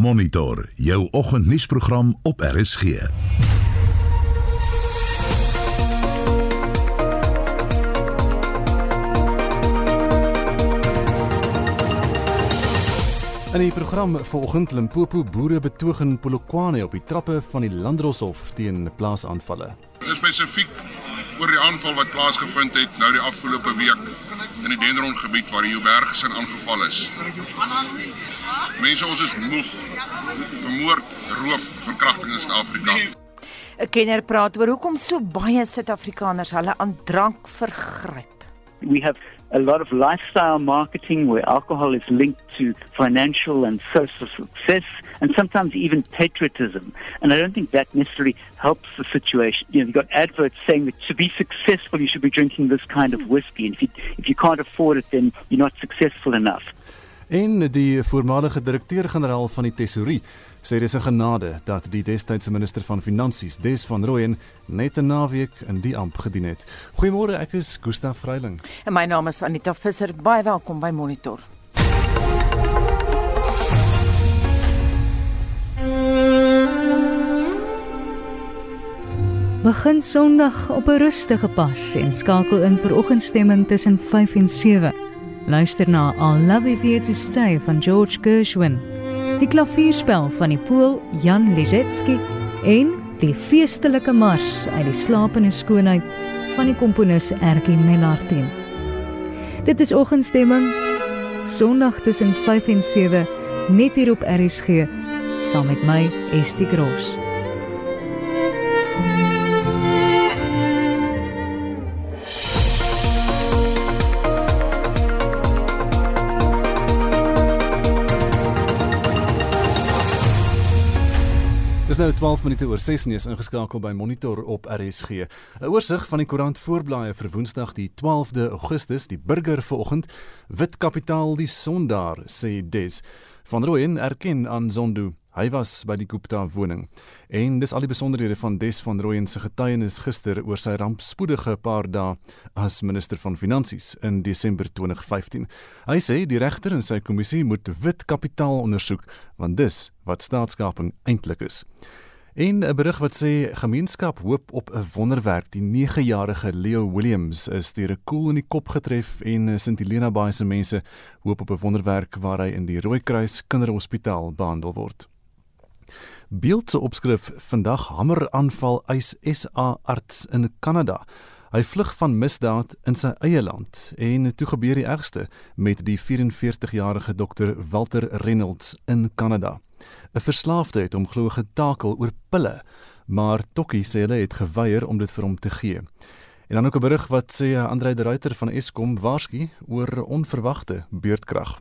Monitor jou oggendnuusprogram op RSG. In die program vanoggend Limpopo boere betoog in Polokwane op die trappe van die Landdroshof teen plaasaanvalle. Spesifiek oor die aanval wat plaasgevind het nou die afgelope week in die Dendron gebied waar die Jouberg gesin aangeval is. Mense ons is moeg vir moord, roof, verkrachting in Suid-Afrika. 'n Kenner praat oor hoekom so baie Suid-Afrikaners hulle aan drank vergryp. We have a lot of lifestyle marketing where alcohol is linked to financial and social success and sometimes even patriotism. And I don't think that necessarily helps the situation. You know, you've got adverts saying that to be successful, you should be drinking this kind of whiskey. And if you, if you can't afford it, then you're not successful enough. En die voormalige direkteur-generaal van die Tesourie sê dis 'n genade dat die destydse minister van Finansies, Des van Rooyen, net 'n naweek in die amp gedien het. Goeiemôre, ek is Gustaf Vreiling. En my naam is Anita Visser. Baie welkom by Monitor. Begin Sondag op 'n rustige pas en skakel in vir oggendstemming tussen 5 en 7. Luister na All Love Is Here to Stay van George Gershwin die klavierspel van die Pool Jan Lizetski en die feestelike mars uit die slapende skoonheid van die komponis Erkie Menardin. Dit is oggendstemming Sondag tussen 5 en 7 net hier op RSG saam met my Estie Gross. Nou 12 minute oor 6 en is ingeskakel by Monitor op RSG. 'n Oorsig van die koerant voorblaaie vir Woensdag die 12de Augustus, die burger vanoggend, wit kapitaal die sondaar sê Des. Van Rooyen erken aan Zondo Hy was by die Gupta woning en dis al die besonderhede van Des van Rooyen se getuienis gister oor sy rampspoedige paar dae as minister van finansies in Desember 2015. Hy sê die regter en sy kommissie moet wit kapitaal ondersoek want dis wat staatskaping eintlik is. En 'n berig wat sê gemeenskap hoop op 'n wonderwerk. Die 9-jarige Leo Williams is deur 'n koel in die kop getref en eh, St Helena Bay se mense hoop op 'n wonderwerk waar hy in die Rooikruis Kinderhospitaal behandel word. Beeld se opskrif vandag hamer aanval eis SA arts in Kanada. Hy vlug van misdaad in sy eie land en toe gebeur die ergste met die 44-jarige dokter Walter Reynolds in Kanada. 'n Verslaafde het hom glo getakel oor pille, maar Tokkie sê hulle het geweier om dit vir hom te gee. En dan ook 'n berig wat sê Andre de Ruyter van Eskom waarsku oor onverwagte beurtkrag.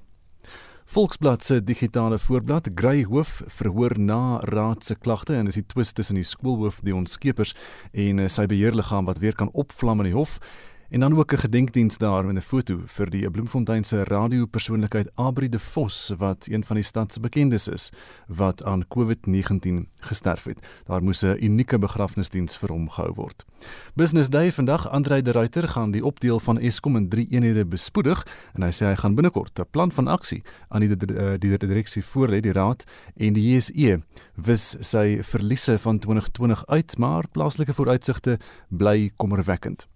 Volksblad se digitale voorblad Grey Hoof verhoor na raad se klagte en is die twis tussen die skoolhoof Dion Skeepers en eh, sy beheerliggaam wat weer kan opvlam in die hof En dan ook 'n gedenkdiens daar met 'n foto vir die Bloemfontein se radiopersoonlikheid Abri de Vos wat een van die stad se bekendes is wat aan COVID-19 gesterf het. Daar moes 'n unieke begrafnisdiens vir hom gehou word. Business Day vandag Andre de Ruyter gaan die opdeel van Eskom in 3 eenhede bespoedig en hy sê hy gaan binnekort 'n plan van aksie aan die die, die direksie voorlê die raad en die JSE wis sy verliese van 2020 uit maar plaaslike vooruitsigte bly kommerwekkend.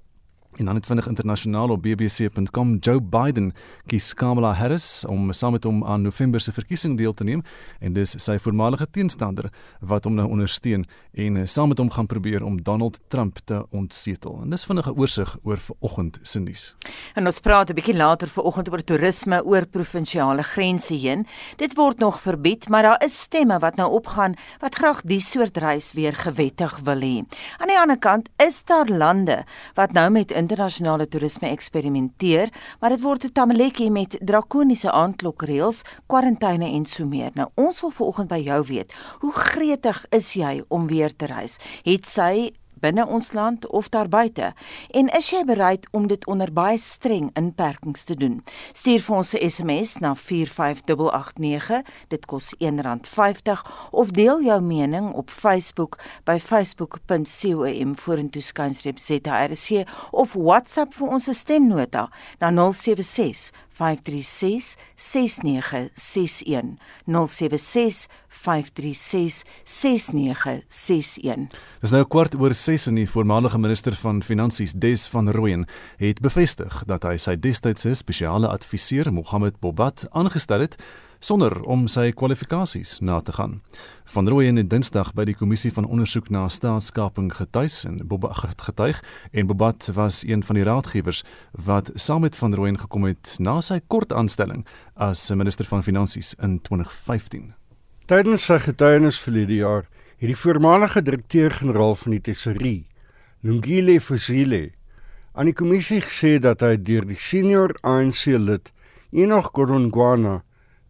En dan het vinnig internasionaal op bbc.com Joe Biden kies Kamala Harris om saam met hom aan November se verkiesing deel te neem en dis sy voormalige teenstander wat hom nou ondersteun en saam met hom gaan probeer om Donald Trump te ontsetel. En dis vinnige oorsig oor vanoggend se nuus. En ons praat 'n bietjie later vanoggend oor toerisme oor provinsiale grense heen. Dit word nog verbied, maar daar is stemme wat nou opgaan wat graag die soort reis weer gewettig wil hê. Aan die ander kant is daar lande wat nou met internasionale toerisme eksperimenteer, maar dit word 'n tamaletjie met drakoniese aandklokreëls, kwarantyne en so meer. Nou ons wil vanoggend by jou weet, hoe gretig is jy om weer te reis? Het sy binne ons land of daar buite? En is jy bereid om dit onder baie streng inperkings te doen? Stuur vir ons 'n SMS na 45889. Dit kos R1.50 of deel jou mening op Facebook by facebook.com vorentoe skynstreep ZRC of WhatsApp vir ons stemnota na 076 536 6961 076 536 6961 Dis nou kwart oor 6 en die voormalige minister van Finansies Des van Rooyen het bevestig dat hy sy destydse spesiale adviseur Mohammed Bobat aangestel het sonder om sy kwalifikasies na te gaan. Van Rooyen het Dinsdag by die kommissie van ondersoek na staatskaping getuig en Bobat getuig en Bobat was een van die raadgewers wat saam met Van Rooyen gekom het na sy kort aanstelling as minister van Finansies in 2015. Tydens sy getuienis verlede jaar het die voormalige direkteur-generaal van die Tesorie, Lungile Fusile, aan die kommissie gesê dat hy deur die senior ANC lid Enoch Godongwana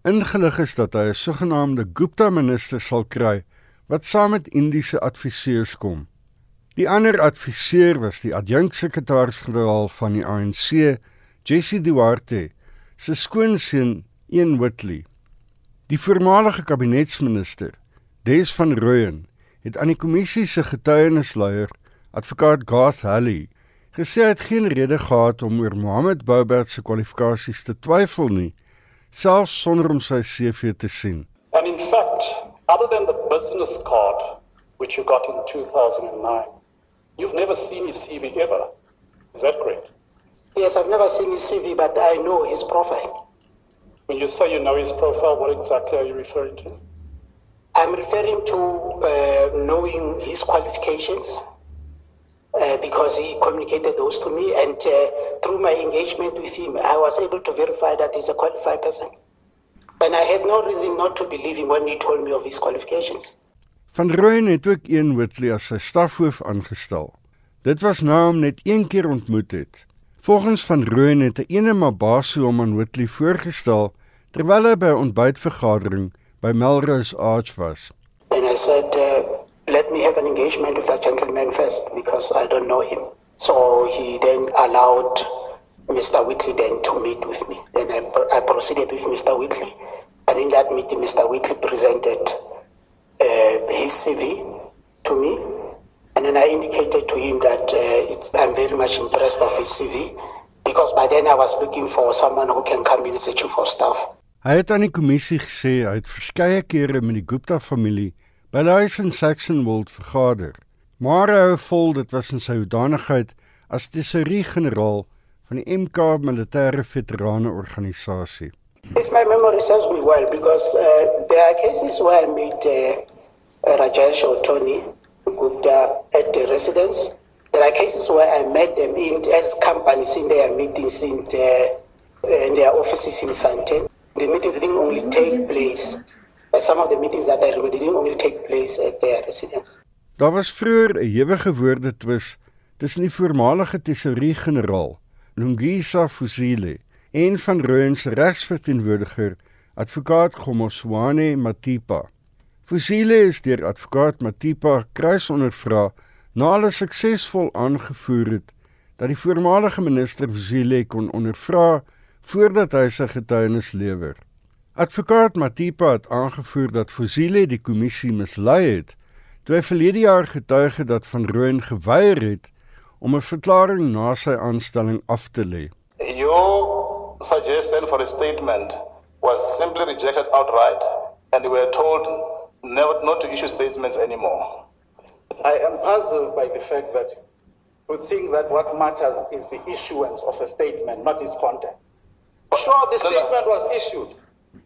ingelig is dat hy 'n sogenaamde Gupta minister sal kry wat saam met Indiese adviseurs kom. Die ander adviseur was die adjunksekretaris-generaal van die ANC, Jesse Duarte, se skoonseun, Ian Whitley. Die voormalige kabinetsminister, Des van Rooyen, het aan die kommissie se getuienisleier, advokaat Garth Halley, gesê hy het geen rede gehad om oor Mohammed Boubert se kwalifikasies te twyfel nie selfs sonder om sy CV te sien. And in fact, other than the business card which you got in 2009, you've never seen his CV ever. Is that correct? Yes, I've never seen his CV, but I know his profile. When you say you know his profile, what exactly are you referring to? I'm referring to uh, knowing his qualifications uh, because he communicated those to me, and uh, through my engagement with him, I was able to verify that he's a qualified person. And I had no reason not to believe him when he told me of his qualifications. Van Rooyen het ook een Whitley as sy stafhoof aangestel. Dit was na hom net een keer ontmoet het. Volgens van Rooyen het 'n ene Mabaso hom aan Whitley voorgestel terwyl hy by 'n ontbytvergadering by Melrose Arch was. And I said, uh, let me have an engagement with that gentleman first because I don't know him. So he then allowed Mr. Whitley then to meet with me. Then I, I proceeded with Mr. Whitley. And in that meeting, Mr. Whitley presented uh, his CV to me. And then I indicated to him that uh, I'm very much impressed of his CV because by then I was looking for someone who can come in and searching for staff. Hy het aan die kommissie gesê hy het verskeie kere met die Gupta familie by die huis in Saxonwold vergader. Maar hy hou vol dit was in sy hoedanigheid as tesourier-generaal van die MK Militêre Veterane Organisasie. If my memory serves me well, because uh, there are cases where I meet uh, Rajesh or Tony Gupta at the residence. There are cases where I met them in as companies in their meetings in, the, in their offices in Santen. The meetings didn't only take place. Uh, some of the meetings that I remember didn't only take place at their residence. Daar was vroeër 'n ewige woordetwis tussen die voormalige tesourier-generaal, Lungisa Fusile, en van Rooyen se regsverteenwoordiger, advokaat Gomoswane Matipa. Fusile is deur advokaat Matipa kruisondervra na hulle suksesvol aangevoer het dat die voormalige minister Fusile kon ondervra voordat hy sy getuienis lewer. Advokaat Matipa het aangevoer dat Fusile die kommissie mislei het toe hy verlede jaar getuig het dat van Rooyen geweier het om 'n verklaring na sy aanstelling af te lê. Your suggestion for a statement was simply rejected outright and you were told never not to issue statements anymore. I am puzzled by the fact that you think that what matters is the issuance of a statement, not its content. Sure, the statement was issued.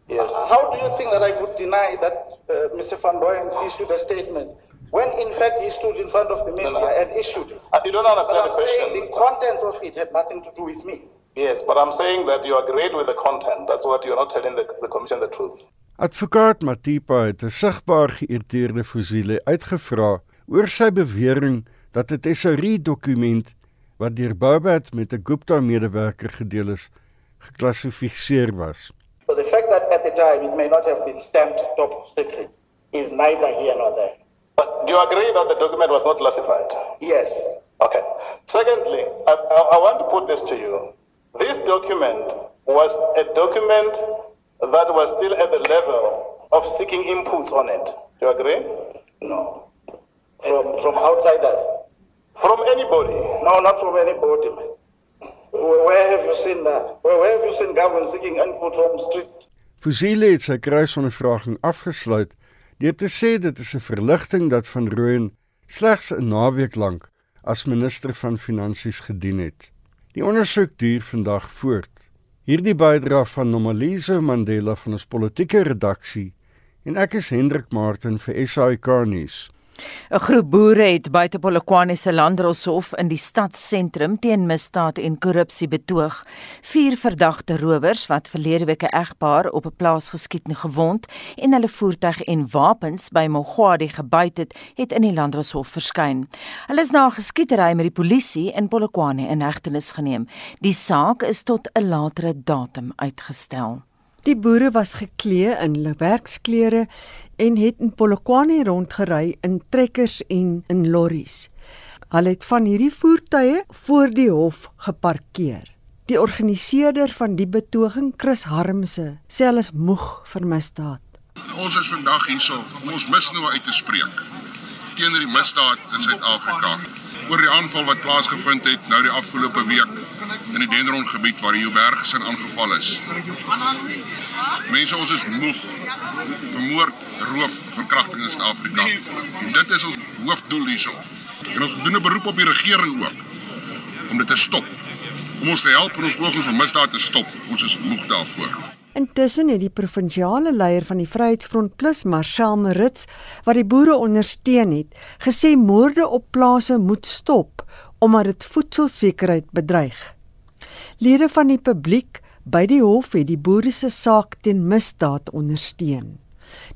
Yes. How do you think that I would deny that uh, Mr. Van Rooyen issued a statement when, in fact, he stood in front of the media no. and issued it? Uh, You don't But understand I'm the question. saying the Mr. contents of it had nothing to do with me. Yes, but I'm saying that you agreed with the content. That's what you're not telling the, the commission the truth. Advokaat Matipa het 'n sigbaar geïrriteerde Fusile uitgevra oor sy bewering dat 'n tesourier-dokument wat deur Bobat met 'n Gupta-medewerker gedeel is, geklassifiseer was. Fact that at the time it may not have been stamped top secret is neither here nor there. But do you agree that the document was not classified? Yes. Okay. Secondly, I, I, want to put this to you. This document was a document that was still at the level of seeking inputs on it. Do you agree? No. From from outsiders. From anybody. No, not from anybody. man. Where have you seen that? Where have you seen government seeking input from street? Fusile het sy kruisondervraging afgesluit deur te sê dit is 'n verligting dat van Rooyen slegs 'n naweek lank as minister van finansies gedien het. Die ondersoek duur vandag voort. Hierdie bydra van Nomalizo Mandela van ons politieke redaksie en ek is Hendrik Martin vir SAK nuus. 'n Groep boere het buite Polokwane se Landdroshof in die stadsentrum teen misdaad en korrupsie betoog. Vier verdagte rowers wat verlede week 'n egpaar op 'n plaas geskiet en gewond en hulle voertuig en wapens by Mogwadi gebyt het, het in die Landdroshof verskyn. Hulle is na 'n geskietery met die polisie in Polokwane in hegtenis geneem. Die saak is tot 'n latere datum uitgestel. Die boere was geklee in hulle werksklere en het in Polokwane rondgery in trekkers en in lorries. Hulle het van hierdie voertuie voor die hof geparkeer. Die organiseerder van die betoging, Chris Harmse, sê hulle is moeg vir misdaad. Ons is vandag hierso om ons misnoë uit te spreek teenoor die misdaad in Suid-Afrika oor die aanval wat plaasgevind het nou die afgelope week in die Denron gebied waar die Jouberg gesin aangeval is. Mense ons is moeg vir moord, roof, verkrachting in Suid-Afrika. En dit is ons hoofdoel hierso. En ons doen 'n beroep op die regering ook om dit te stop. Om ons te help en ons pogings om misdaad te stop. Ons is moeg daarvoor. Intussen het die provinsiale leier van die Vryheidsfront Plus, Marcel Marits, wat die boere ondersteun het, gesê moorde op plase moet stop omdat dit voedselsekerheid bedreig. Lede van die publiek by die hof het die boere se saak teen misdaad ondersteun.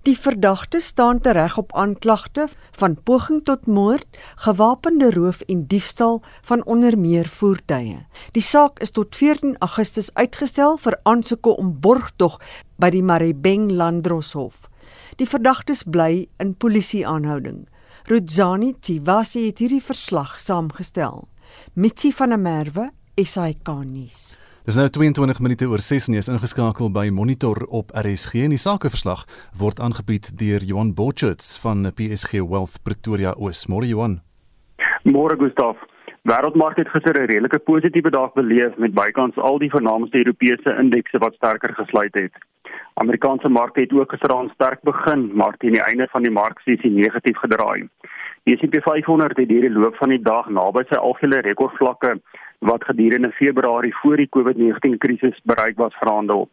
Die verdagte staan tereg op aanklagte van poging tot moord, gewapende roof en diefstal van onder meer voertuie. Die saak is tot 14 Augustus uitgestel vir aansoeke om borgtog by die Maribeng Landdroshof. Die verdagtes bly in polisieaanhouding. Rudzani Tivasi het hierdie verslag saamgestel. Mitsi van der Merwe, SAK nuus. Dis nou 22 minute oor 6 en jy is ingeskakel by Monitor op RSG en die sakeverslag word aangebied deur Johan Botchets van PSG Wealth Pretoria Oos. Môre Johan. Môre Gustaf. Wêreldmark het gister 'n redelike positiewe dag beleef met bykans al die vernaamste Europese indekse wat sterker gesluit het. Amerikaanse markte het ook gisteraan sterk begin, maar teen die einde van die marksessie negatief gedraai. Die S&P 500 het deur die loop van die dag naby sy algehele rekordvlakke wat gedurende Februarie voor die COVID-19 krisis bereik was verhandel.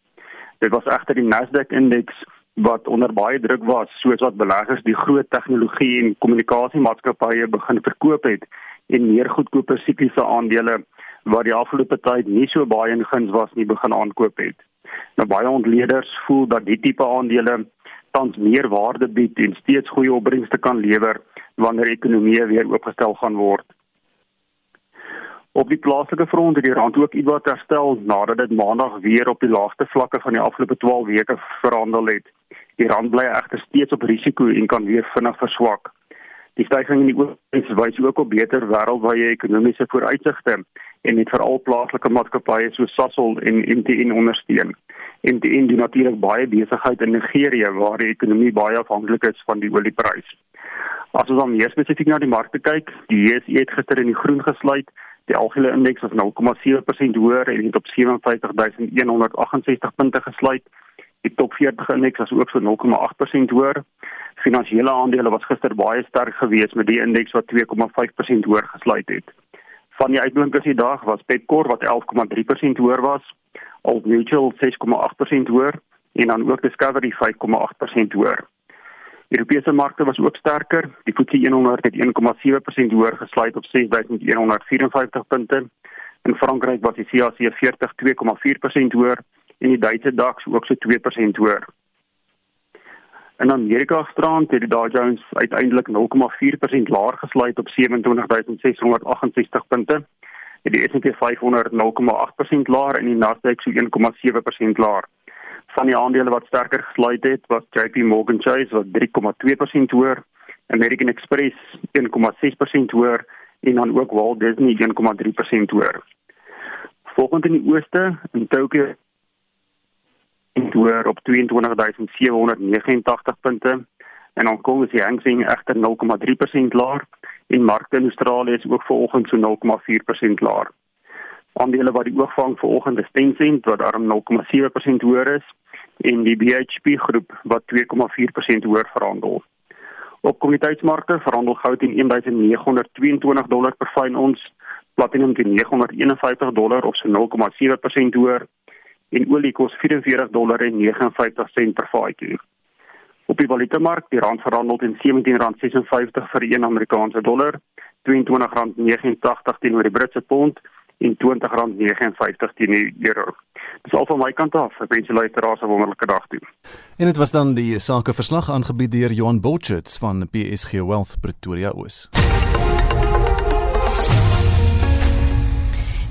Dit was egter die Nasdaq indeks wat onder baie druk was soos wat beleggers die groot tegnologie en kommunikasiemaatskappye begin verkoop het en meer goedkope sikliese aandele wat die afgelope tyd nie so baie in guns was nie begin aankoop het. Nou baie ontleeders voel dat die tipe aandele tans meer waarde bied en steeds goeie opbrengste kan lewer wanneer ekonomie weer oopgestel gaan word. Op die plaaslike front het die rand ook ietwat herstel nadat dit maandag weer op die laagste vlakke van die afgelope 12 weke verhandel het. Die rand bly egter steeds op risiko en kan weer vinnig verswak. Die stygings in die oorsig wys ook op beter wêreldwye ekonomiese vooruitsigte en het veral plaaslike maatskappye soos Sasol en MTN ondersteun. MTN doen natuurlik baie besigheid in Nigerië waar die ekonomie baie afhanklik is van die olieprys. As ons dan meer spesifiek na die markte kyk, die JSE het gister in die groen gesluit Die algehele indeks was 0,7% hoër en het op 57168 punte gesluit. Die top 40 indeks was ook so 0,8% hoër. Finansiële aandele was gister baie sterk geweest met die indeks wat 2,5% hoër gesluit het. Van die uitblinkers die dag was Pepkor wat 11,3% hoër was, Old Mutual 6,8% hoër en dan ook Discovery 5,8% hoër. Europese markte was ook sterker. Die FTSE 100 het 1,7% hoër gesluit op 6154 punte. In Frankryk was die CAC 40 2,4% hoër en die Duitse DAX ook so 2% hoër. In Amerika gisterand het die Dow Jones uiteindelik 0,4% laer gesluit op 27668 punte. Die S&P 500 0,8% laer en die Nasdaq so 1,7% laer van die aandele wat sterker gesluit het was JP Morgan Chase wat 3,2% hoër, American Express 1,6% hoër en dan ook Walt Disney 1,3% hoër. Volgens in die ooste in Tokyo hoër op 22789 punte en Hong Kong is die Hang Seng egter 0,3% laer en markte in Australië is ook vanoggend so 0,4% laer. Aandele wat die oog vang vanoggend is Tencent wat arm 0,7% hoër is en die BHP groep wat 2,4% hoër verhandel. Op kommoditeitsmarkte verhandel goud teen 1922 dollar per fyn ons, platinum teen 951 dollar of so 0,7% hoër en olie kos 44 dollar en 59 sent per vatjie. Op die valutamark, die rand verhandel teen R17.56 vir 1 Amerikaanse dollar, R22.89 teenoor die Britse pond en R20.59 teenoor die euro. Dis al van my kant af. Ek wens julle 'n wonderlike dag toe. En dit was dan die sakeverslag aangebied deur Johan Bolchits van PSG Wealth Pretoria Oos.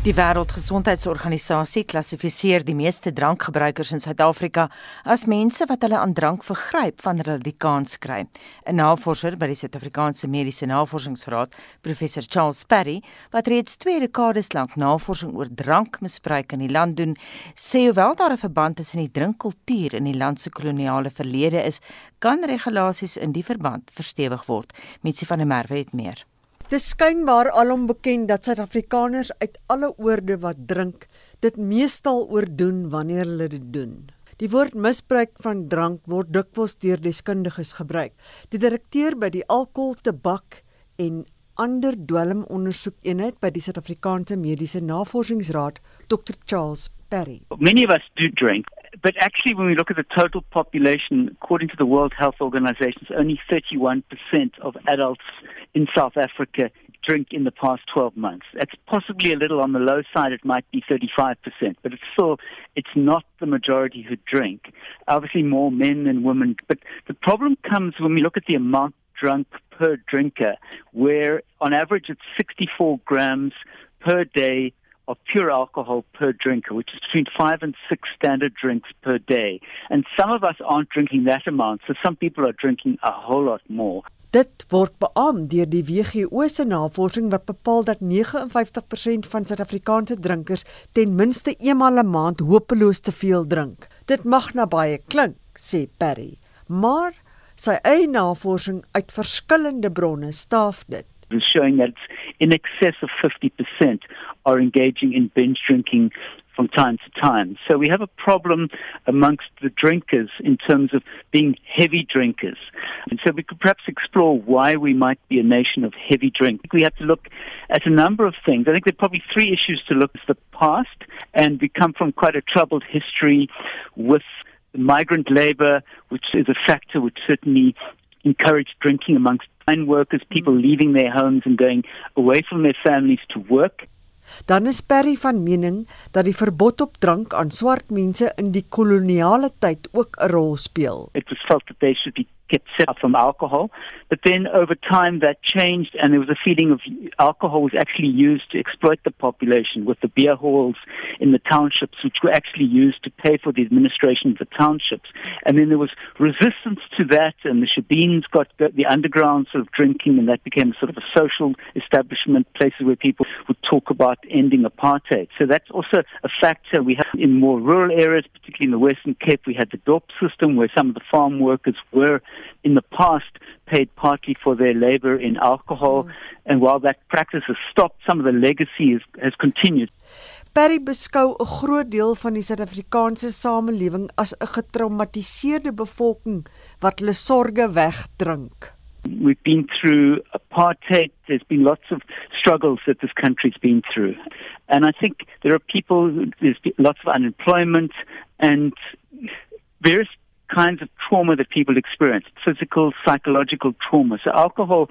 Die Wêreldgesondheidsorganisasie klassifiseer die meeste drankgebruikers in Suid-Afrika as mense wat hulle aan drank vergryp wanneer hulle die kans kry. 'n Navorser by die Suid-Afrikaanse Mediese Navorsingsraad, professor Charles Perry, wat reeds 2 dekades lank navorsing oor drankmisbruik in die land doen, sê hoewel daar 'n verband tussen die drinkkultuur en die land se koloniale verlede is, kan regulasies in die verband verstewig word. Mitsi van der Merwe het meer. Dis skynbaar alom bekend dat Suid-Afrikaners uit alle oorde wat drink, dit meestal oordoen wanneer hulle dit doen. Die woord misbruik van drank word dikwels deur deskundiges gebruik. Die direkteur by die Alkohol, Tabak en ander dwelmondersoekeenheid by die Suid-Afrikaanse Mediese Navorsingsraad, Dr Charles Perry. Many of us do drink, but actually when we look at the total population, according to the World Health Organization, only 31% of adults in South Africa drink in the past 12 months. That's possibly a little on the low side. It might be 35%, but it's still, it's not the majority who drink. Obviously more men than women. But the problem comes when we look at the amount drunk per drinker, where on average it's 64 grams per day of pure alcohol per drinker, which is between five and six standard drinks per day. And some of us aren't drinking that amount, so some people are drinking a whole lot more. Dit word beam deur die WGO se navorsing wat bepaal dat 59% van Suid-Afrikaanse drinkers ten minste eenmal 'n een maand hopeloos te veel drink. Dit mag na baie klink, sê Perry, maar sy eie navorsing uit verskillende bronne staaf dit. It's showing that in excess of 50% are engaging in binge drinking from time to time. So we have a problem amongst the drinkers in terms of being heavy drinkers. And so we could perhaps explore why we might be a nation of heavy drink. We have to look at a number of things. I think there are probably three issues to look at the past, and we come from quite a troubled history with migrant labor, which is a factor which certainly encouraged drinking amongst mine workers, people leaving their homes and going away from their families to work. Dan is Perry van mening dat die verbod op drank aan swart mense in die koloniale tyd ook 'n rol speel. It was felt that they should be kept separate from alcohol. But then over time that changed and there was a feeling of alcohol was actually used to exploit the population with the beer halls in the townships which were actually used to pay for the administration of the townships. And then there was resistance to that and the Shabeens got the underground sort of drinking and that became sort of a social establishment, places where people would talk about ending apartheid. So that's also a factor we have in more rural areas, particularly in the Western Cape, we had the DOP system where some of the farm workers were in the past paid partly for their labor in alcohol mm. and while that practice has stopped some of the legacy is, has continued Perry beskou 'n groot deel van die Suid-Afrikaanse samelewing as 'n getraumatiseerde bevolking wat hulle sorges wegdrink We've been through apartheid. There's been lots of struggles that this country's been through. And I think there are people, there's lots of unemployment and various kinds of trauma that people experience physical, psychological trauma. So, alcohol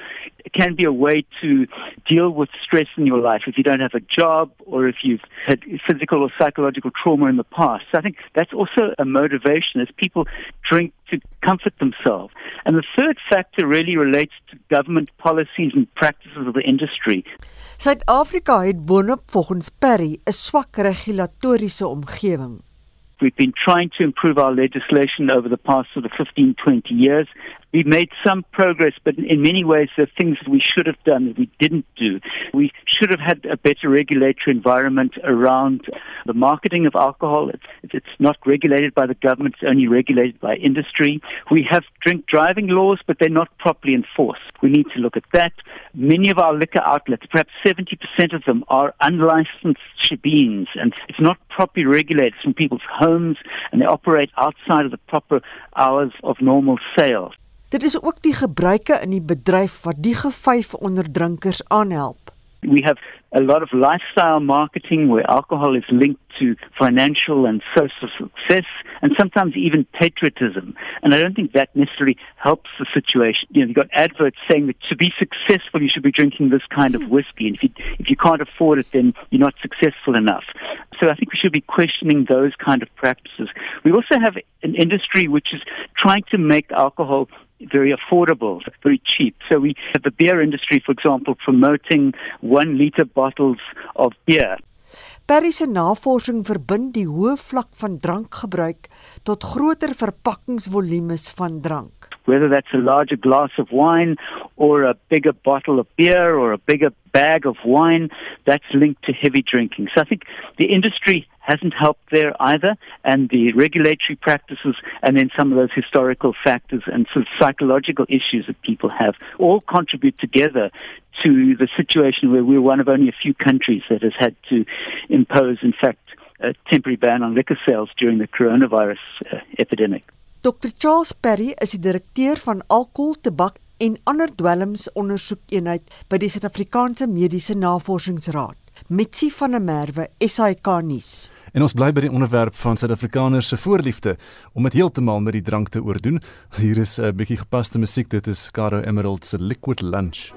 can be a way to deal with stress in your life if you don't have a job or if you've had physical or psychological trauma in the past. So, I think that's also a motivation as people drink to comfort themselves. And the third factor really relates to government policies and practices of the industry. Suid-Afrika het boonop volgens Perry 'n swak regulatoriese omgewing. We've been trying to improve our legislation over the past sort of 15, 20 years. We've made some progress, but in many ways, there are things that we should have done that we didn't do. We should have had a better regulatory environment around the marketing of alcohol. It's, it's not regulated by the government, it's only regulated by industry. We have drink driving laws, but they're not properly enforced. We need to look at that. Many of our liquor outlets, perhaps 70% of them, are unlicensed shebeens, and it's not properly regulated from people's homes, and they operate outside of the proper hours of normal sales. Dit is ook die gebruike in die bedryf wat die gevyf onder drinkers aanhelp. We have a lot of lifestyle marketing where alcohol is linked to financial and social success and sometimes even patriotism. And I don't think that necessarily helps the situation. You know, you've got adverts saying that to be successful, you should be drinking this kind of whiskey. And if you, if you can't afford it, then you're not successful enough. So I think we should be questioning those kind of practices. We also have an industry which is trying to make alcohol very affordable, very cheap. So we have the beer industry, for example, promoting one liter bottles of beer. Perry se navorsing verbind die hoë vlak van drankgebruik tot groter verpakkingsvolumes van drank. Whether that's a larger glass of wine or a bigger bottle of beer or a bigger bag of wine, that's linked to heavy drinking. So I think the industry hasn't helped there either, and the regulatory practices, and then some of those historical factors and sort of psychological issues that people have all contribute together to the situation where we're one of only a few countries that has had to impose, in fact, a temporary ban on liquor sales during the coronavirus uh, epidemic. Dr Charles Perry is die direkteur van alkohol, tabak en ander dwelms ondersoekeenheid by die Suid-Afrikaanse Mediese Navorsingsraad. Mitsi van der Merwe, SAK nuus. En ons bly by die onderwerp van Suid-Afrikaners se voorliefde om dit heeltemal met die drank te oordoen. Hier is 'n bietjie gepaste musiek. Dit is Caro Emerald se Liquid Lunch.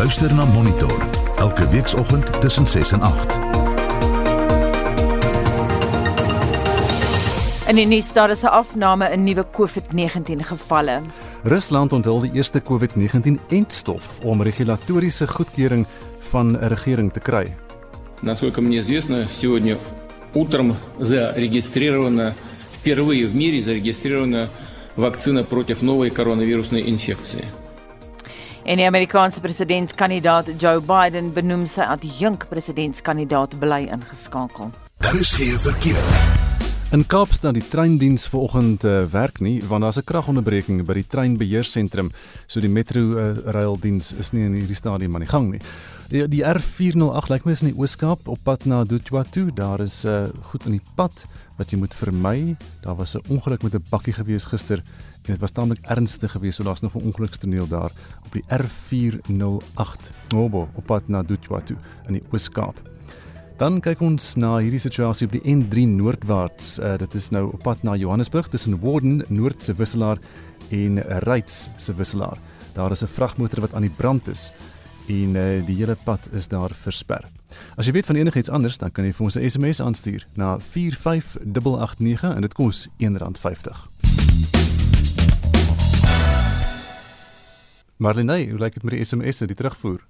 Luister na Monitor elke weekoggend tussen 6 en 8. In die nuus daar is 'n afname in nuwe COVID-19 gevalle. Rusland onthul die eerste COVID-19-entstof om regulatoriese goedkeuring van 'n regering te kry. Насколько мне известно, сегодня утром зарегистрирована впервые в мире зарегистрирована вакцина против новой коронавирусной инфекции. En die Amerikaanse presidentskandidaat Joe Biden benoem sy adjunk presidentskandidaat bly ingeskakel. Daar is geen verkeer. In Kaapstad die treindiens vanoggend uh, werk nie want daar's 'n kragonderbreking by die treinbeheersentrum. So die metro uh, raildiens is nie in hierdie stadium aan die gang nie. Die, die R408 lyk my is in die Ooskaap op pad na Dutwa toe. Daar is uh, goed in die pad wat jy moet vermy. Daar was 'n ongeluk met 'n bakkie gewees gister en dit was taamlik ernstig geweest. So daar's nog 'n ongelukstoneel daar op die R408 Nobo op pad na Dutwa toe in die Ooskaap. Dan kyk ons na hierdie situasie op die N3 noordwaarts. Uh, dit is nou op pad na Johannesburg tussen Warden Noord se wisselaar en Ryds se wisselaar. Daar is 'n vragmotor wat aan die brand is en uh, die hele pad is daar versper. As jy weet van enigiets anders, dan kan jy vir ons 'n SMS aanstuur na 45889 en dit kos R1.50. Marlene, hoe lyk dit met die SMS'e, die terugvoer?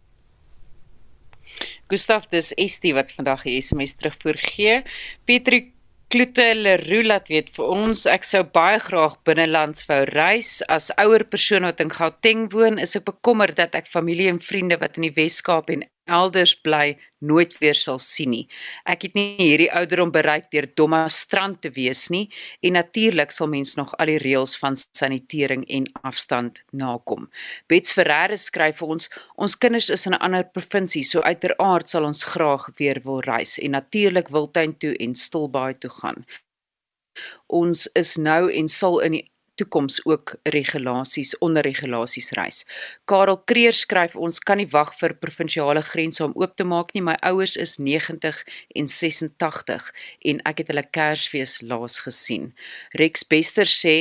Gustaf, dis Estie wat vandag die SMS terugvoer gee. Petri Kloete Leroux laat weet vir ons ek sou baie graag binnelands wou reis. As ouer persoon wat in Gauteng woon is ek bekommerd dat ek familie en vriende wat in die Wes-Kaap en elders bly nooit weer sal sien nie. Ek het nie hierdie ouderdom bereik deur domme strand te wees nie en natuurlik sal mens nog al die reëls van sanitering en afstand nakom. Bets Ferreira skryf vir ons: Ons kinders is in 'n ander provinsie, so uiteraard sal ons graag weer wil reis en natuurlik Wildtuin toe en Stilbaai toe gaan. Ons is nou en sal in die toekoms ook regulasies onder regulasies reis. Karel Kreer skryf ons kan nie wag vir provinsiale grense om oop te maak nie. My ouers is 90 en 86 en ek het hulle Kersfees laas gesien. Rex Bester sê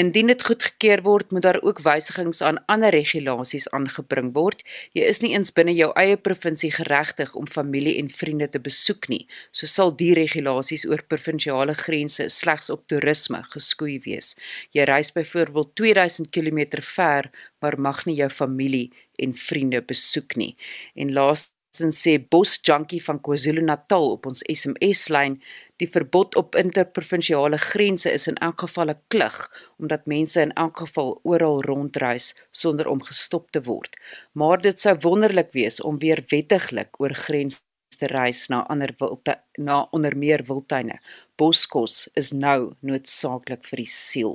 Indien dit goedgekeur word, moet daar ook wysigings aan ander regulasies aangebring word. Jy is nie eens binne jou eie provinsie geregtig om familie en vriende te besoek nie. So sal die regulasies oor provinsiale grense slegs op toerisme geskoei wees. Jy reis byvoorbeeld 2000 km ver, maar mag nie jou familie en vriende besoek nie. En laas Sin sê Bos Junkie van KwaZulu-Natal op ons SMS-lyn, die verbod op interprovinsiale grense is in elk geval 'n klug omdat mense in elk geval oral rondreis sonder om gestop te word. Maar dit sou wonderlik wees om weer wettiglik oor grense te reis na ander wilte, na onder meer wildtuine. Boskos is nou noodsaaklik vir die siel.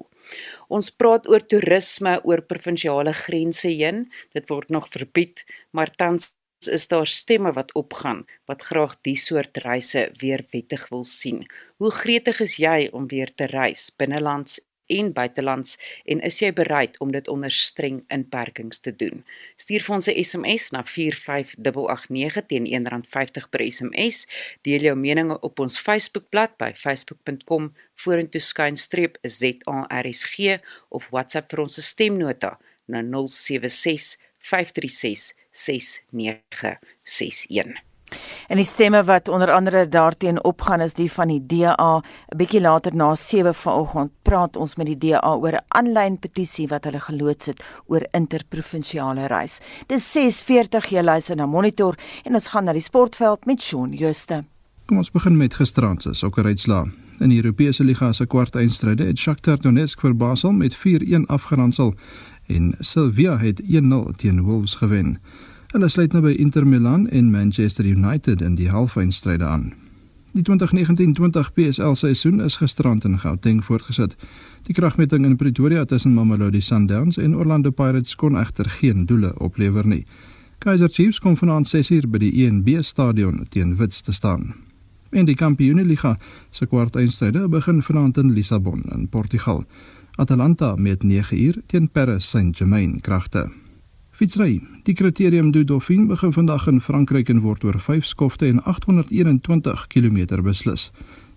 Ons praat oor toerisme oor provinsiale grense heen. Dit word nog verbied, maar tans is daar stemme wat opgaan wat graag die soort reise weer wettig wil sien. Hoe gretig is jy om weer te reis binnelands en buitelands en is jy bereid om dit onder streng inperkings te doen? Stuur vir ons 'n SMS na 45889 teen R1.50 per SMS. Deel jou mening op ons Facebookblad by facebook.com vorentoe skynstreep ZARSG of WhatsApp vir ons stemnota na 076 536 6961. En die stemme wat onder andere daarteen opgaan is die van die DA. 'n Bietjie later na 7 vanoggend praat ons met die DA oor 'n aanlyn petisie wat hulle geloods het oor interprovinsiale reis. Dis 6:40 jy luister na Monitor en ons gaan na die sportveld met Shaun Juste. Kom ons begin met gisteraand se sokkeruitslaa. In die Europese liga se kwart eindstryde het Shakhtar Donetsk vir Basel met 4-1 afgeronsel en Sevilla het 1-0 teen Wolves gewen. Hulle sluit nou by Inter Milan en Manchester United in die halfeindstryde aan. Die 2019-20 PSL seisoen is gisterand in Gauteng voortgesit. Die kragmeting in Pretoria tussen Mamelodi Sundowns en Orlando Pirates kon egter geen doele oplewer nie. Kaizer Chiefs kom vanaand 6uur by die ENB stadion teen Wits te staan. En die Kampioenligga se kwartfinale begin vanaand in Lissabon in Portugal. Atalanta met 9 uur teen Paris Saint-Germain kragte. Fietsry. Die kriterium du Dauphin begin vandag in Frankryk en word oor 5 skofte en 821 km beslis.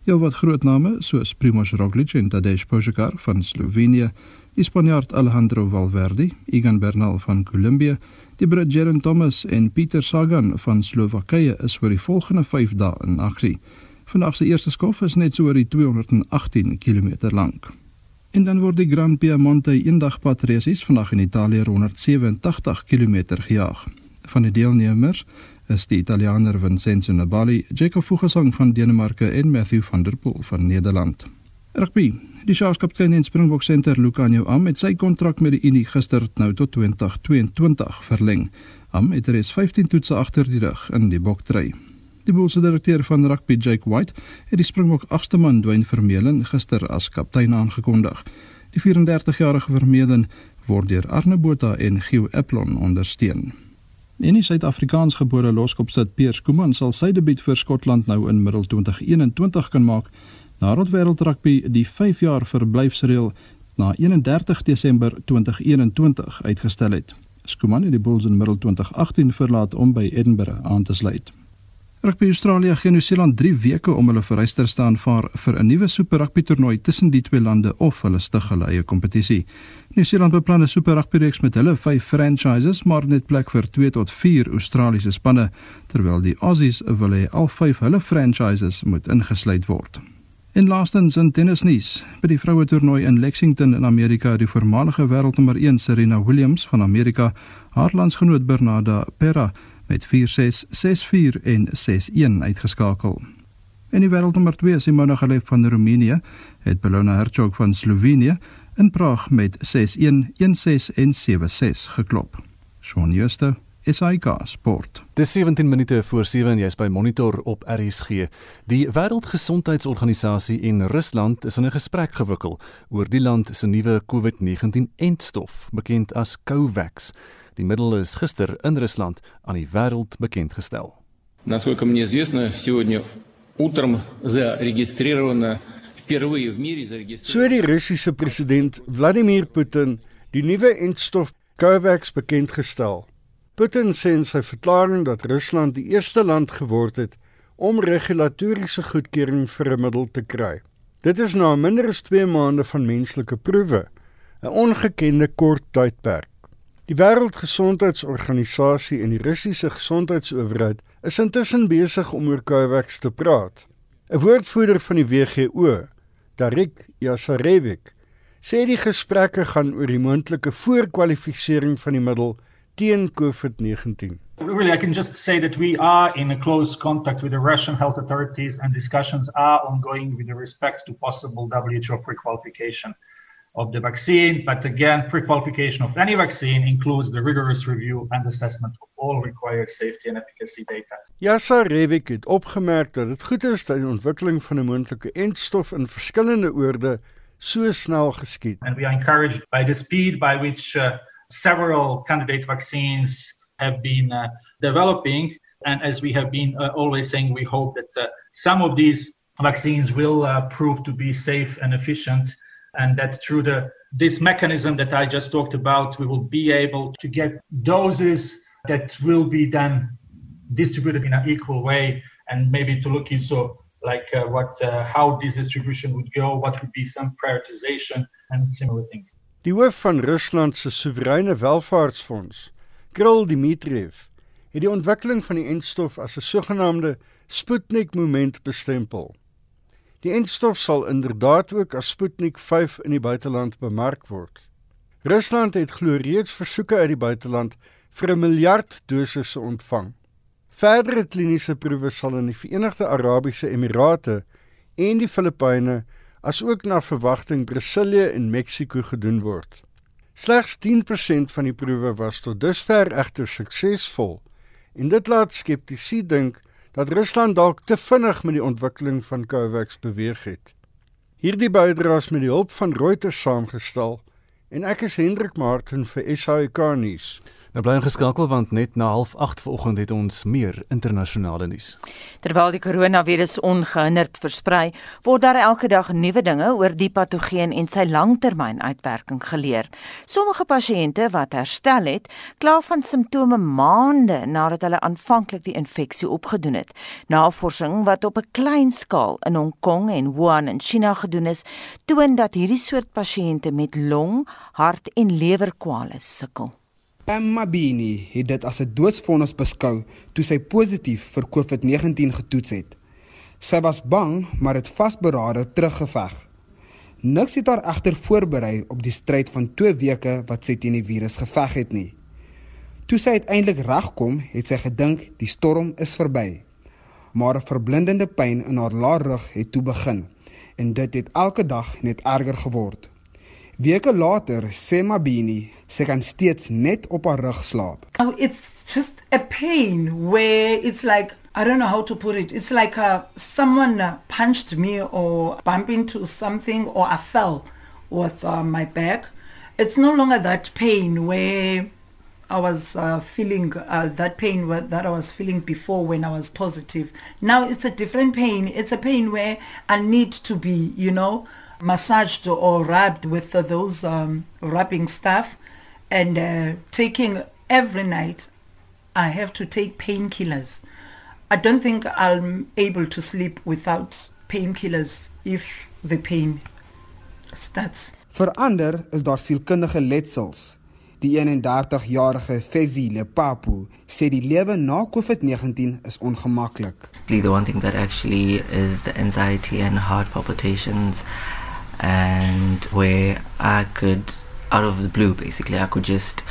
Heelwat groot name soos Primož Roglič en Tadej Pogačar van Slovenië, die Spanjaard Alejandro Valverde, Egan Bernal van Kolumbie, die Brit Geraint Thomas en Peter Sagan van Slowakye is vir die volgende 5 dae in aksie. Vandag se eerste skof is net so oor die 218 km lank. En dan word die Grand Piemonte eendagpadrasies vandag in Italië 187 km gejaag. Van die deelnemers is die Italianer Vincenzo Nibali, Jacob Fuglsang van Denemarke en Matthew van der Poel van Nederland. Rugby. Die Sharks-kaptein en Springbok senter Lucanio Am het sy kontrak met die Unie gister nou tot 2022 verleng. Am het reeds 15 toetse agter die rug in die boktry. Die Bulls direkteur van rugby Jake White het die Springbok agste man Dwayne Vermeulen gister as kaptein aangekondig. Die 34-jarige Vermeulen word deur Arne Botha en Gio Eplon ondersteun. En die Suid-Afrikaansgebore loskopsit Piers Kuman sal sy debuut vir Skotland nou in middel 2021 kan maak nadat wêreldrugby die 5 jaar verblyfsreël na 31 Desember 2021 uitgestel het. Skuman het die Bulls in middel 2018 verlaat om by Edinburgh aan te sluit. Rugby Australië gee Nieu-Seeland 3 weke om hulle vereisters te aanvaar vir 'n nuwe Super Rugby toernooi tussen die twee lande of hulle stig hulle eie kompetisie. Nieu-Seeland beplan 'n Super Rugby reeks met hulle vyf franchises, maar net plek vir 2 tot 4 Australiese spanne, terwyl die Aussies wil hê al vyf hulle franchises moet ingesluit word. En laastens in tennisnuus, by die vroue toernooi in Lexington in Amerika, die voormalige wêreldnommer 1 Serena Williams van Amerika, haar landsgenoot Bernarda Pera met 4-6, 6-4 en 6-1 uitgeskakel. En die wêreldnommer 2 Simona Halep van Roemenië het Belona Hercog van Slovenië in Praag met 6-1, 1-6 en 7-6 geklop. Shaun Schuster SAK Sport. Dis 17 minute voor 7 jy's by Monitor op RSG. Die Wêreldgesondheidsorganisasie en Rusland is in 'n gesprek gewikkel oor die land se nuwe COVID-19-entstof, bekend as COVAX. Die middel is gister in Rusland aan die wêreld bekend gestel. Насколько мне известно, сегодня утром зарегистрировано впервые в мире зарегистрировано. So die Russiese president Vladimir Putin die nuwe entstof COVAX bekend gestel. Putin sê in sy verklaring dat Rusland die eerste land geword het om regulatoriese goedkeuring vir 'n middel te kry. Dit is na minder as 2 maande van menslike proewe 'n ongekende kort tydperk. Die Wêreldgesondheidsorganisasie en die Russiese gesondheidsowerheid is intussen besig om oor COVAX te praat. 'n Woordvoerder van die WHO, Tarik Yasarevik, sê die gesprekke gaan oor die moontlike voorkwalifisering van die middel teen COVID-19. Really, I can just say that we are in a close contact with the Russian health authorities and discussions are ongoing with respect to possible WHO pre-qualification of the vaccine. But again, pre-qualification of any vaccine includes the rigorous review and assessment of all required safety and efficacy data. Yasa Revik het opgemerk dat dit goed is dat die ontwikkeling van 'n moontlike entstof in verskillende oorde so snel geskied. And we are encouraged by the speed by which uh, several candidate vaccines have been uh, developing and as we have been uh, always saying we hope that uh, some of these vaccines will uh, prove to be safe and efficient and that through the this mechanism that I just talked about we will be able to get doses that will be then distributed in an equal way and maybe to look into like uh, what uh, how this distribution would go what would be some prioritization and similar things Die hoof van Rusland se soewereine welvaartsfonds, Kirill Dmitriev, het die ontwikkeling van die entstof as 'n sogenaamde Sputnik moment bestempel. Die entstof sal inderdaad ook as Sputnik 5 in die buiteland bemark word. Rusland het glo reeds versoeke uit die buiteland vir 'n miljard dosisse ontvang. Verdere kliniese proewe sal in die Verenigde Arabiese Emirate en die Filippyne asook na verwagting Brasilië en Mexiko gedoen word. Slegs 10% van die proewe was tot dusver egter suksesvol en dit laat skeptici dink dat Rusland dalk te vinnig met die ontwikkeling van COVAX beweeg het. Hierdie bydraes met die hulp van Reuters saamgestel en ek is Hendrik Martin vir SAK nuus. Nou bly ingeskakel want net na 08:30 vanoggend het ons meer internasionale nuus. Terwyl die koronavirus ongehinderd versprei, word daar elke dag nuwe dinge oor die patogeen en sy langtermynuitwerking geleer. Sommige pasiënte wat herstel het, kla van simptome maande nadat hulle aanvanklik die infeksie opgedoen het. Navorsing wat op 'n klein skaal in Hong Kong en Wuhan in China gedoen is, toon dat hierdie soort pasiënte met long, hart en lewerkwale sukkel. Pam Mabini het dit as 'n doodsvonnis beskou toe sy positief vir COVID-19 getoets het. Sy was bang, maar het vasberade teruggeveg. Niks het haar egter voorberei op die stryd van 2 weke wat sy teen die virus geveg het nie. Toe sy uiteindelik regkom, het sy gedink die storm is verby. Maar 'n verblindende pyn in haar laarrug het toe begin en dit het elke dag net erger geword. Weke later sê Mabini sy kan steeds net op haar rug slaap. Oh, it's just a pain where it's like I don't know how to put it. It's like uh, someone uh, punched me or bumped into something or I fell with uh, my back. It's no longer that pain where I was uh, feeling uh, that pain that I was feeling before when I was positive. Now it's a different pain. It's a pain where I need to be, you know, massaged or rubbed with uh, those um, rubbing stuff and uh, taking every night I have to take painkillers. I don't think I'm able to sleep without painkillers if the pain starts. Verander is daar sielkundige letsels. Die 31-jarige Fezi Lepapu sê die lewe na COVID-19 is ongemaklik. The one thing that actually is the anxiety and heart palpitations and where I could, out of the blue, basically, I could just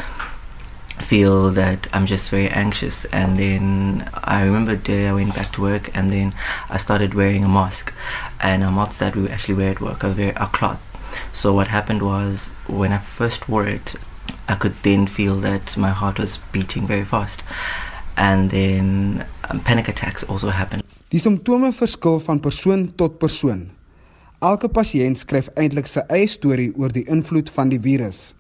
feel that I'm just very anxious. And then I remember a day I went back to work, and then I started wearing a mask, and a mask that we actually wear at work, a, very, a cloth. So what happened was when I first wore it, I could then feel that my heart was beating very fast. And then um, panic attacks also happened. Die simptome verskil van persoon tot persoon. Elke pasiënt skryf eintlik sy eie storie oor die invloed van die virus.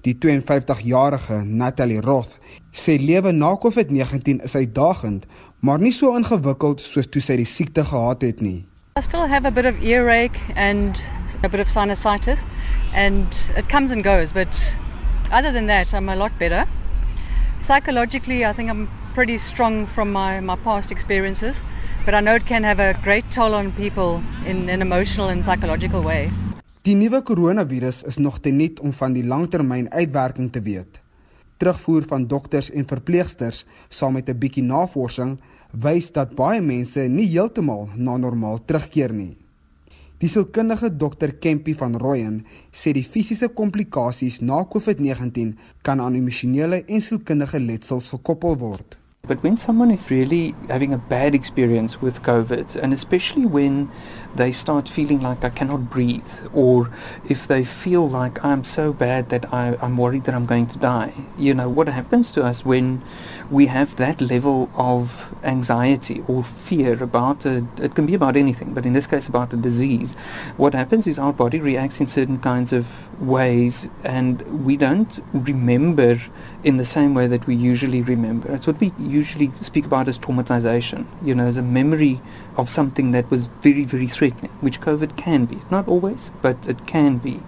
Die 52-jarige Natalie Roth sê lewe na COVID-19 is uitdagend, maar nie so ingewikkeld soos toe sy die siekte gehad het nie. I still have a bit of earache and a bit of sinusitis and it comes and goes, but other than that I'm a lot better. Psychologically, I think I'm pretty strong from my my past experiences. But I know it can have a great toll on people in an emotional and psychological way. Die nuwe koronavirus is nog te nuut om van die langtermyn uitwerking te weet. Terugvoer van dokters en verpleegsters saam met 'n bietjie navorsing wys dat baie mense nie heeltemal na normaal terugkeer nie. Die sielkundige Dr Kempie van Rooyen sê die fisiese komplikasies na COVID-19 kan aan emosionele en sielkundige letsels gekoppel word. But when someone is really having a bad experience with COVID, and especially when they start feeling like I cannot breathe, or if they feel like I'm so bad that I, I'm worried that I'm going to die, you know, what happens to us when we have that level of anxiety or fear about a, it can be about anything, but in this case about a disease, what happens is our body reacts in certain kinds of ways and we don't remember in the same way that we usually remember. It's what we usually speak about as traumatization, you know, as a memory of something that was very, very threatening, which COVID can be. Not always, but it can be.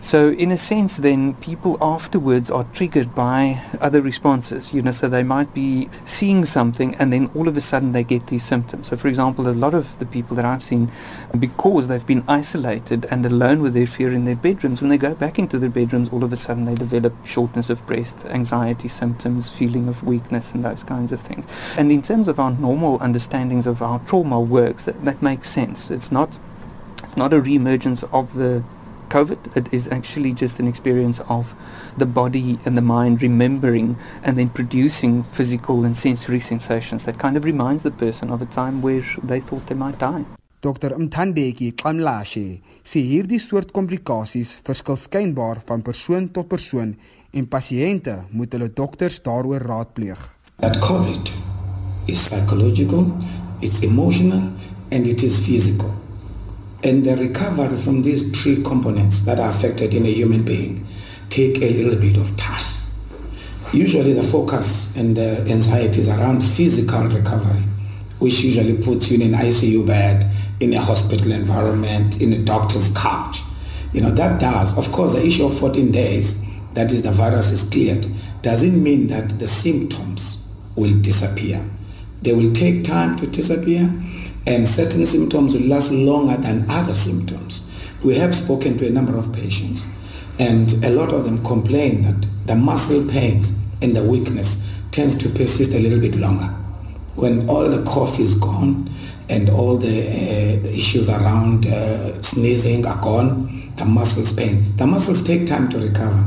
So, in a sense, then people afterwards are triggered by other responses. You know, so they might be seeing something and then all of a sudden they get these symptoms. So, for example, a lot of the people that I've seen, because they've been isolated and alone with their fear in their bedrooms, when they go back into their bedrooms, all of a sudden they develop shortness of breath, anxiety symptoms, feeling of weakness, and those kinds of things. And in terms of our normal understandings of how trauma works, that, that makes sense. It's not it's not a re-emergence of the COVID. It is actually just an experience of the body and the mind remembering and then producing physical and sensory sensations that kind of reminds the person of a time where they thought they might die. Dr. Mthandeki Klamlashe sê hierdie soort komplikasies verskil skynbaar van persoon tot persoon en pasiënte moet hulle dokters daaroor raadpleeg. That COVID is psychological, it's emotional and it is physical. And the recovery from these three components that are affected in a human being take a little bit of time. Usually the focus and the anxiety is around physical recovery, which usually puts you in an ICU bed, in a hospital environment, in a doctor's couch. You know, that does. Of course, the issue of 14 days, that is the virus is cleared, doesn't mean that the symptoms will disappear. They will take time to disappear and certain symptoms will last longer than other symptoms. We have spoken to a number of patients, and a lot of them complain that the muscle pains and the weakness tends to persist a little bit longer. When all the cough is gone and all the, uh, the issues around uh, sneezing are gone, the muscles pain. The muscles take time to recover,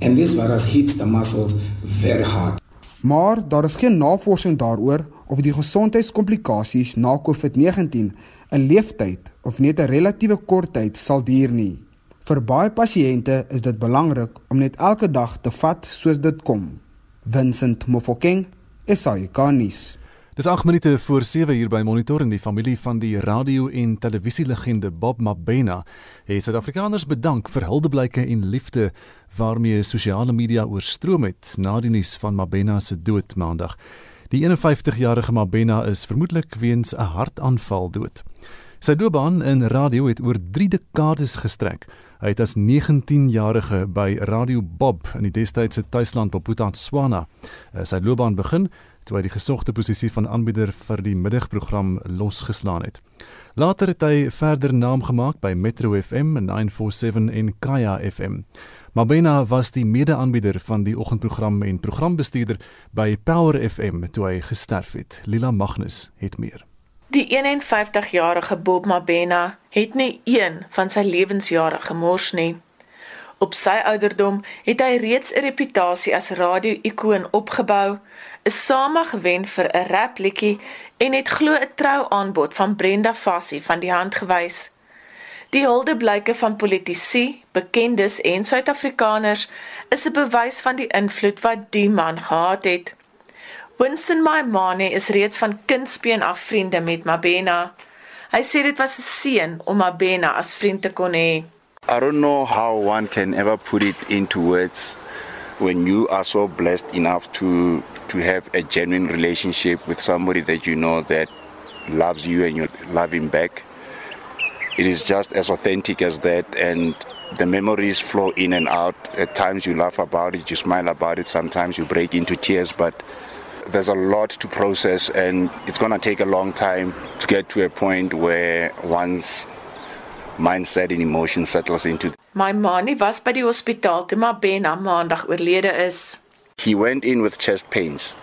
and this virus hits the muscles very hard. Maar daar is geen navorsing daaroor of die gesondheidskomplikasies na COVID-19 'n leeftyd of net 'n relatiewe kort tyd sal duur nie. Vir baie pasiënte is dit belangrik om net elke dag te vat soos dit kom. Vincent Mofokeng, SAICanis. Dis 8 minute voor 7 uur by Monitor en die familie van die radio en televisielegende Bob Mabena het Suid-Afrikaners bedank vir huldeblyke en liefde waarmee sosiale media oorstroom het na die nuus van Mabena se dood maandag. Die 51-jarige Mabena is vermoedelik weens 'n hartaanval dood. Sy loopbaan in radio het oor 3 dekades gestrek. Hy het as 19-jarige by Radio Bob in die destydse tuisland Bophuthatswana eh, sy loopbaan begin toe hy die gesogte posisie van aanbieder vir die middagprogram losgeslaan het. Later het hy verder naam gemaak by Metro FM 947 en Kaya FM. Mabena was die mede-aanbieder van die oggendprogram en programbestuurder by Power FM toe hy gesterf het. Lila Magnus het meer. Die 51-jarige Bob Mabena het nie een van sy lewensjare gemors nie. Op sy ouderdom het hy reeds 'n reputasie as radio-ikoon opgebou, is saamag gewen vir 'n rapliedjie en het glo 'n trouaanbod van Brenda Fassie van die hand gewys. Die huldeblyke van politici, bekendes en Suid-Afrikaners is 'n bewys van die invloed wat die man gehad het. Winston Maimane is reeds van kindsbeen af vriende met Mabena. Hy sê dit was 'n seën om Mabena as vriend te kon hê. I don't know how one can ever put it into words when you are so blessed enough to to have a genuine relationship with somebody that you know that loves you and you love him back. It is just as authentic as that and the memories flow in and out at times you laugh about it you smile about it sometimes you break into tears but there's a lot to process and it's going to take a long time to get to a point where one's mindset and emotion settles into. My maanie was by the die hospitaal toe Mabena maandag oorlede is. He went in with chest pains.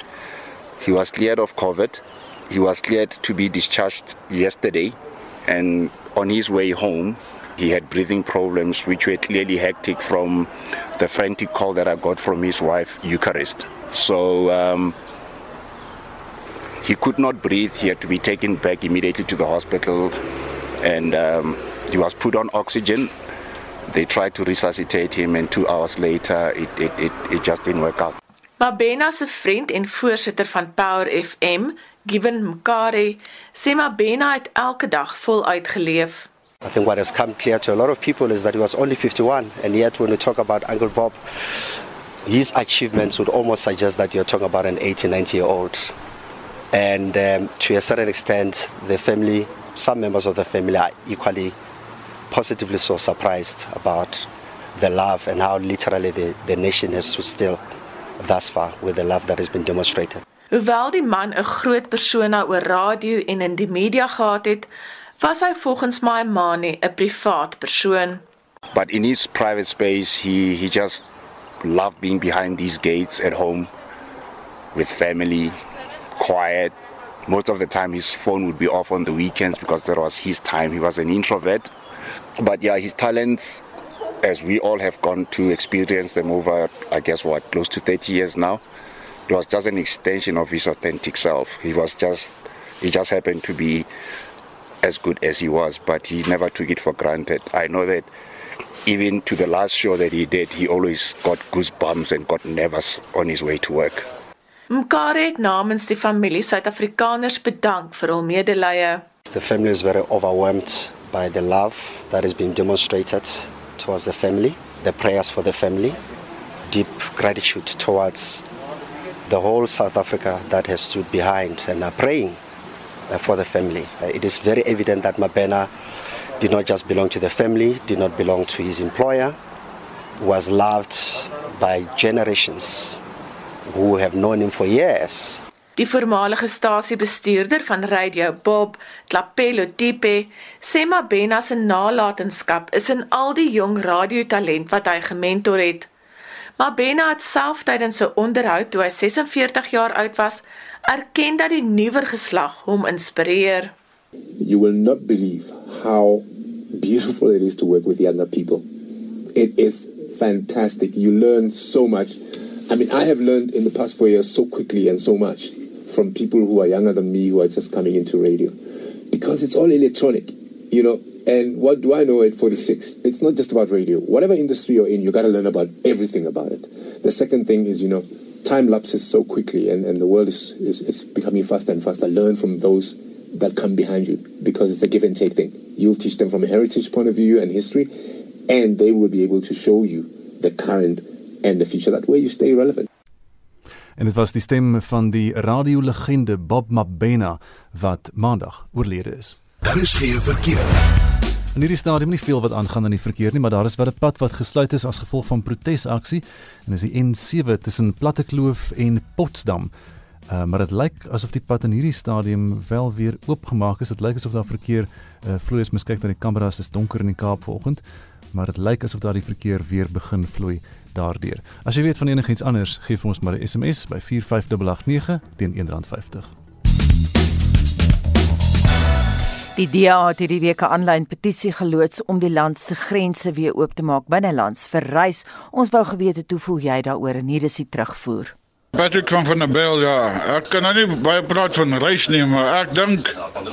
He was cleared of COVID. He was cleared to be discharged yesterday and on his way home he had breathing problems which were clearly hectic from the frantic call that I got from his wife Eucharist. So um, he could not breathe. He had to be taken back immediately to the hospital and um, he was put on oxygen. They tried to resuscitate him, and two hours later, it, it, it, it just didn't work out. Mabena se vriend en voorsitter van Power FM, Given Mkari, sê Mabena het elke dag voluit geleef. I think what has come clear to a lot of people is that he was only 51, and yet when we talk about Uncle Bob, his achievements would almost suggest that you're talking about an 80, 90 year old. And um, to a certain extent, the family, some members of the family are equally positively so surprised about the love and how literally the, the nation has stood still thus far with the love that has been demonstrated. Hoewel die man 'n groot persona oor radio en in die media gehad het, was hy volgens my Mani 'n privaat persoon. But in his private space, he he just loved being behind these gates at home with family, quiet. Most of the time his phone would be off on the weekends because that was his time. He was an introvert. But yeah, his talents as we all have gone to experience them over I guess what close to 30 years now. It was just an extension of his authentic self. He was just he just happened to be as good as he was, but he never took it for granted. I know that even to the last show that he did, he always got goosebumps and got nervous on his way to work. Mkare het namens die familie Suid-Afrikaners bedank vir hul medelee. The family is very overwhelmed by the love that has been demonstrated towards the family, the prayers for the family, deep gratitude towards the whole South Africa that has stood behind and are praying uh, for the family. Uh, it is very evident that Mabena did not just belong to the family, did not belong to his employer, was loved by generations who have known him for years. Die voormalige stasiebestuurder van Radio Bob, Tlapelo Tipe, sê Mabena se nalatenskap is in al die jong radiotalent wat hy gementor het. Mabena het self tydens 'n onderhoud toe hy 46 jaar oud was, erken dat die nuwer geslag hom inspireer. You will not believe how beautiful it is to work with younger people. It is fantastic. You learn so much. I mean, I have learned in the past four years so quickly and so much from people who are younger than me who are just coming into radio because it's all electronic, you know. And what do I know at 46? It's not just about radio. Whatever industry you're in, you got to learn about everything about it. The second thing is, you know, time lapses so quickly and, and the world is, is, is becoming faster and faster. Learn from those that come behind you because it's a give and take thing. You'll teach them from a heritage point of view and history, and they will be able to show you the current and the future. That way you stay relevant. En dit was die stem van die radiolegende Bob Mabena wat maandag oorlede is. Daar is geen verkeer. In hierdie stadium nie veel wat aangaan aan die verkeer nie, maar daar is wel 'n pad wat gesluit is as gevolg van protesaksie en dis die N7 tussen Plattekloof en Potsdam. Uh, maar dit lyk asof die pad in hierdie stadium wel weer oopgemaak is. Dit lyk asof daar verkeer uh, vloei. Mens kyk na die kameras, is donker in die Kaap vanoggend, maar dit lyk asof daar die verkeer weer begin vloei daardeur. As jy weet van enigiets anders, gee vir ons maar 'n SMS by 45889 teen R1.50. Die DA het hierdie week 'n aanlyn petisie geloods om die land se grense weer oop te maak binnelands vir reis. Ons wou geweet het hoe voel jy daaroor en hier is die terugvoer. Patrick van van der Bel ja, ek kan nou nie baie praat van reis nie, maar ek dink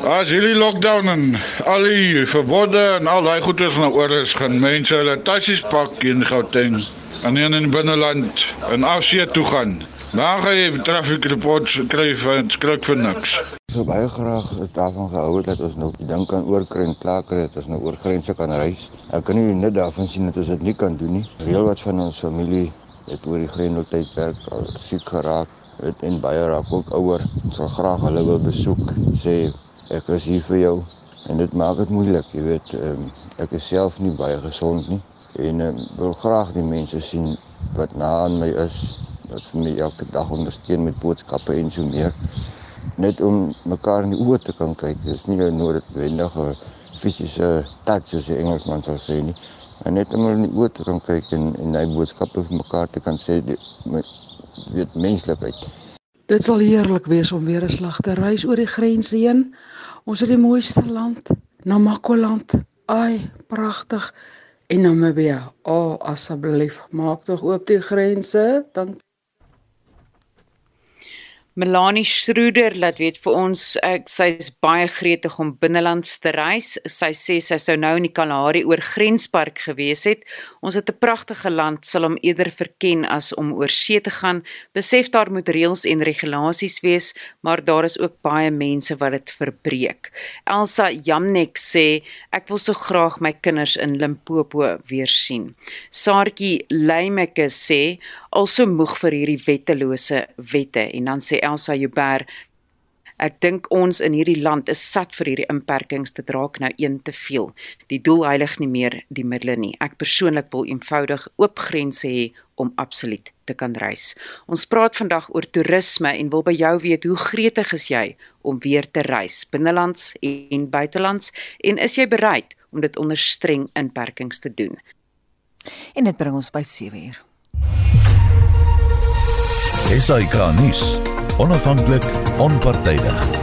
as hierdie lockdown en al die verbode en al daai goeders nou oor is, gaan mense hulle tassies pak in Gauteng en in die binneland en afsee toe gaan. Dan gaan jy traffic reports kry van skrik vir niks. So baie graag daarvan gehou het dat ons nou die ding kan oorkry en klaar kry dat ons nou oor grense kan reis. Ek kan nie net daarvan sien dat ons dit nie kan doen nie. Reël wat van ons familie het oor die grendeltydperk al siek geraak het en baie raak ook ouer. Ons sal graag hulle wil besoek. Sê ek is hier vir jou en dit maak dit moeilik, jy weet, um, ek is self nie baie gesond nie en um, wil graag die mense sien wat na aan my is wat vir my elke dag ondersteun met boodskappe en so meer net om mekaar in die oë te kan kyk dis nie 'n noodwendige fisiese touch soos die Engelsman sal sê nie. En net om in die oë te kan kyk en en hy boodskappe vir mekaar te kan sê die weet menslikheid. Dit sal heerlik wees om weer 'n slag te reis oor die grense heen. Ons het die mooiste land, Namakoland. Ai, pragtig. En Namibia. O, oh, asseblief, maak tog oop die grense, dan Melanie Schroeder laat weet vir ons ek sy is baie gretig om binnelands te reis. Sy sê sy sou nou in die Kalahari oor grenspark gewees het. Ons het 'n pragtige land, sal hom eerder verken as om oor see te gaan. Besef daar moet reëls en regulasies wees, maar daar is ook baie mense wat dit verbreek. Elsa Jamnek sê ek wil so graag my kinders in Limpopo weer sien. Saartjie Leymeke sê also moeg vir hierdie wettelose wette en dan sê Elsa Joubert Ek dink ons in hierdie land is sat vir hierdie inperkings te draak nou een te veel. Die doel heilig nie meer die middele nie. Ek persoonlik wil eenvoudig oop grense hê om absoluut te kan reis. Ons praat vandag oor toerisme en wil by jou weet hoe gretig is jy om weer te reis binnelands en buitelands en is jy bereid om dit onder streng inperkings te doen? En dit bring ons by 7 uur. SAK nuus. Onafhanklik, onpartydig.